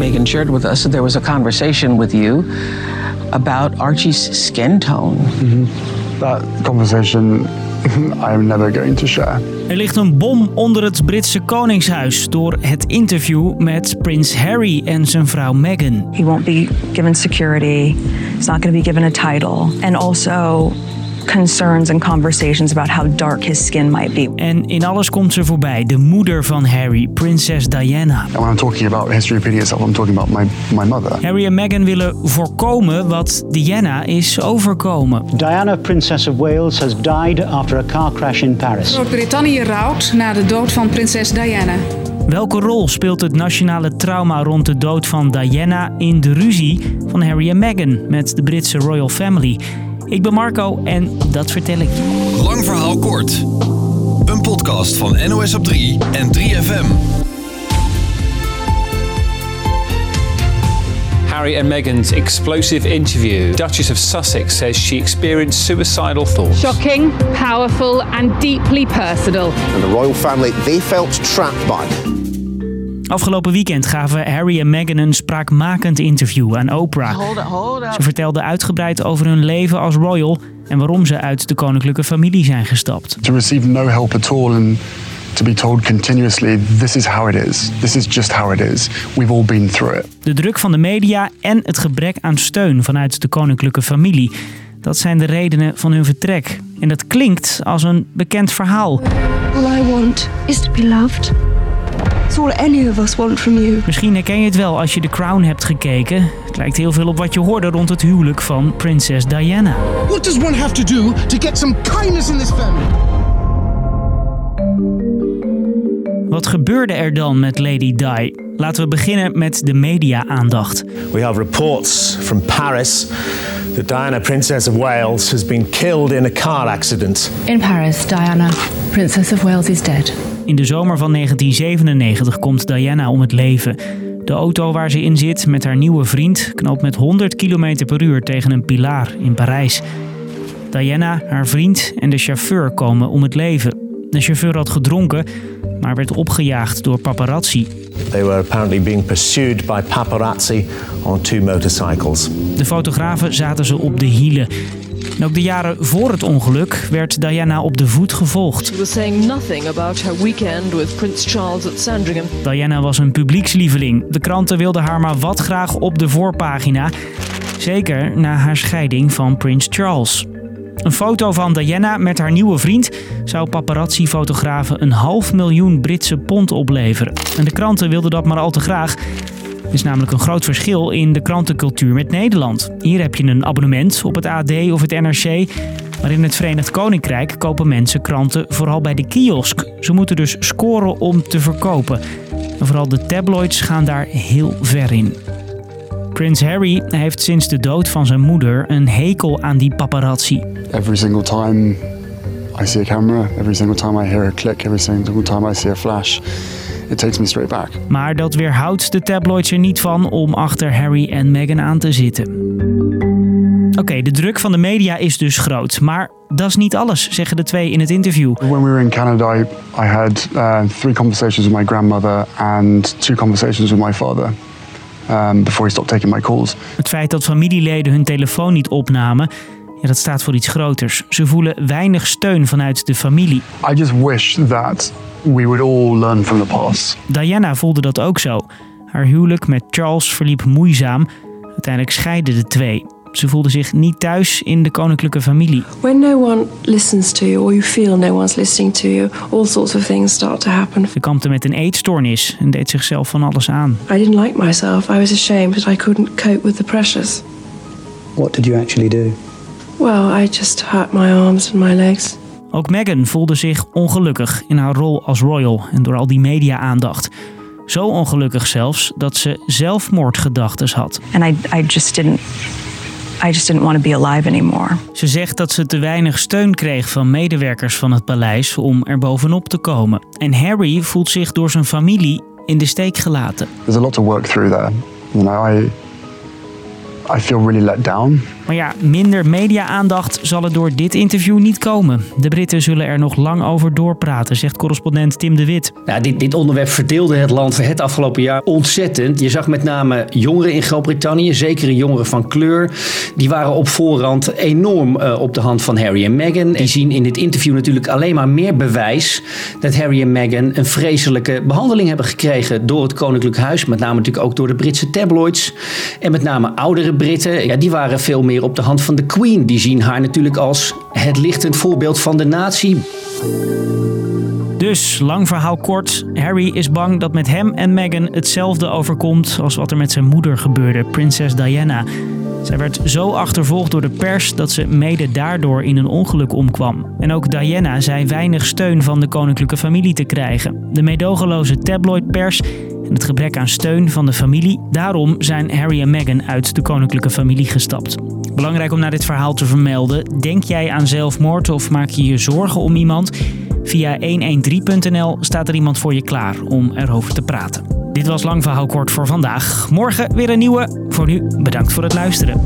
Megan shared with us that there was a conversation with you about Archie's skin tone. That conversation I'm never going to share. Er ligt een bom onder het Britse Koningshuis door het interview met prins Harry en zijn vrouw Meghan. He won't be given security. He's not going to be given a title. And also concerns and conversations about how dark his skin might be. En in alles komt ze voorbij, de moeder van Harry, prinses Diana. And when I'm talking about history repeating itself, I'm talking about my, my mother. Harry en Meghan willen voorkomen wat Diana is overkomen. Diana, Princess of Wales, has died after a car crash in Paris. Groot-Brittannië rouwt na de dood van prinses Diana. Welke rol speelt het nationale trauma rond de dood van Diana in de ruzie van Harry en Meghan met de Britse royal family? Ik ben Marco en dat vertel ik je. Lang verhaal kort. Een podcast van NOS op 3 en 3FM. Harry and Meghan's explosive interview. Duchess of Sussex says she experienced suicidal thoughts. Shocking, powerful, and deeply personal. And the royal family, they felt trapped by. Afgelopen weekend gaven Harry en Meghan een spraakmakend interview aan Oprah. Hold up, hold up. Ze vertelden uitgebreid over hun leven als royal en waarom ze uit de koninklijke familie zijn gestapt. To receive no help at all and to be told continuously, this is how it is. This is just how it is. We've all been through it. De druk van de media en het gebrek aan steun vanuit de koninklijke familie. Dat zijn de redenen van hun vertrek. En dat klinkt als een bekend verhaal. All I want is to be loved. It's all any of us want from you. Misschien herken je het wel als je The Crown hebt gekeken. Het lijkt heel veel op wat je hoorde rond het huwelijk van prinses Diana. What does one have to do to get some kindness in this family? Wat gebeurde er dan met Lady Di? Laten we beginnen met de media-aandacht. We have reports from Paris that Diana, Princess of Wales, has been killed in a car accident. In Paris, Diana, Princess of Wales, is dead. In de zomer van 1997 komt Diana om het leven. De auto waar ze in zit met haar nieuwe vriend knalt met 100 km per uur tegen een pilaar in Parijs. Diana, haar vriend en de chauffeur komen om het leven. De chauffeur had gedronken, maar werd opgejaagd door paparazzi. They were apparently being pursued by paparazzi on two motorcycles. De fotografen zaten ze op de hielen. En ook de jaren voor het ongeluk werd Diana op de voet gevolgd. She was saying nothing about her weekend with Prince Charles at Sandringham. Diana was een publiekslieveling. De kranten wilden haar maar wat graag op de voorpagina. Zeker na haar scheiding van Prins Charles. Een foto van Diana met haar nieuwe vriend zou paparazzi-fotografen een half miljoen Britse pond opleveren. En de kranten wilden dat maar al te graag. Er is namelijk een groot verschil in de krantencultuur met Nederland. Hier heb je een abonnement op het AD of het NRC. Maar in het Verenigd Koninkrijk kopen mensen kranten vooral bij de kiosk. Ze moeten dus scoren om te verkopen. En vooral de tabloids gaan daar heel ver in. Prins Harry heeft sinds de dood van zijn moeder een hekel aan die paparazzi. Every single time I see a camera, every single time I hear a click, every single time I see a flash, it takes me straight back. Maar dat weerhoudt de tabloids er niet van om achter Harry en Meghan aan te zitten. Oké, de druk van de media is dus groot, maar dat is niet alles, zeggen de twee in het interview. When we were in Canada, I, I had uh, three conversations with my grandmother and two conversations with my father. Um, before he stopped taking my calls. Het feit dat familieleden hun telefoon niet opnamen, ja, dat staat voor iets groters. Ze voelen weinig steun vanuit de familie. I just wish that we would all learn from the past. Diana voelde dat ook zo. Haar huwelijk met Charles verliep moeizaam. Uiteindelijk scheiden de twee. Ze voelde zich niet thuis in de koninklijke familie. When no one listens to you or you feel no one's listening to you, all sorts of things start to happen. Ze kampte met een eetstoornis en deed zichzelf van alles aan. I didn't like myself. I was ashamed that I couldn't cope with the pressures. What did you actually do? Well, I just hurt my arms and my legs. Ook Meghan voelde zich ongelukkig in haar rol als royal en door al die media-aandacht. Zo ongelukkig zelfs dat ze zelfmoordgedachten had. And I, I just didn't I just didn't want to be alive anymore. Ze zegt dat ze te weinig steun kreeg van medewerkers van het paleis om er bovenop te komen. En Harry voelt zich door zijn familie in de steek gelaten. There's a lot to work through there. You know, I I feel really let down. Maar ja, minder media-aandacht zal er door dit interview niet komen. De Britten zullen er nog lang over doorpraten, zegt correspondent Tim de Wit. Dit, dit onderwerp verdeelde het land het afgelopen jaar ontzettend. Je zag met name jongeren in Groot-Brittannië, zeker jongeren van kleur, die waren op voorhand enorm uh, op de hand van Harry en Meghan. Die zien in dit interview natuurlijk alleen maar meer bewijs dat Harry en Meghan een vreselijke behandeling hebben gekregen door het Koninklijk Huis, met name natuurlijk ook door de Britse tabloids. En met name oudere Britten, ja, die waren veel meer op de hand van de Queen. Die zien haar natuurlijk als het lichtend voorbeeld van de natie. Dus, lang verhaal kort, Harry is bang dat met hem en Meghan hetzelfde overkomt als wat er met zijn moeder gebeurde, prinses Diana. Zij werd zo achtervolgd door de pers dat ze mede daardoor in een ongeluk omkwam. En ook Diana zei weinig steun van de koninklijke familie te krijgen. De meedogenloze tabloidpers en het gebrek aan steun van de familie. Daarom zijn Harry en Meghan uit de koninklijke familie gestapt. Belangrijk om naar dit verhaal te vermelden. Denk jij aan zelfmoord of maak je je zorgen om iemand? Via 113.nl staat er iemand voor je klaar om erover te praten. Dit was Lang Verhaal Kort voor vandaag. Morgen weer een nieuwe. Voor nu bedankt voor het luisteren.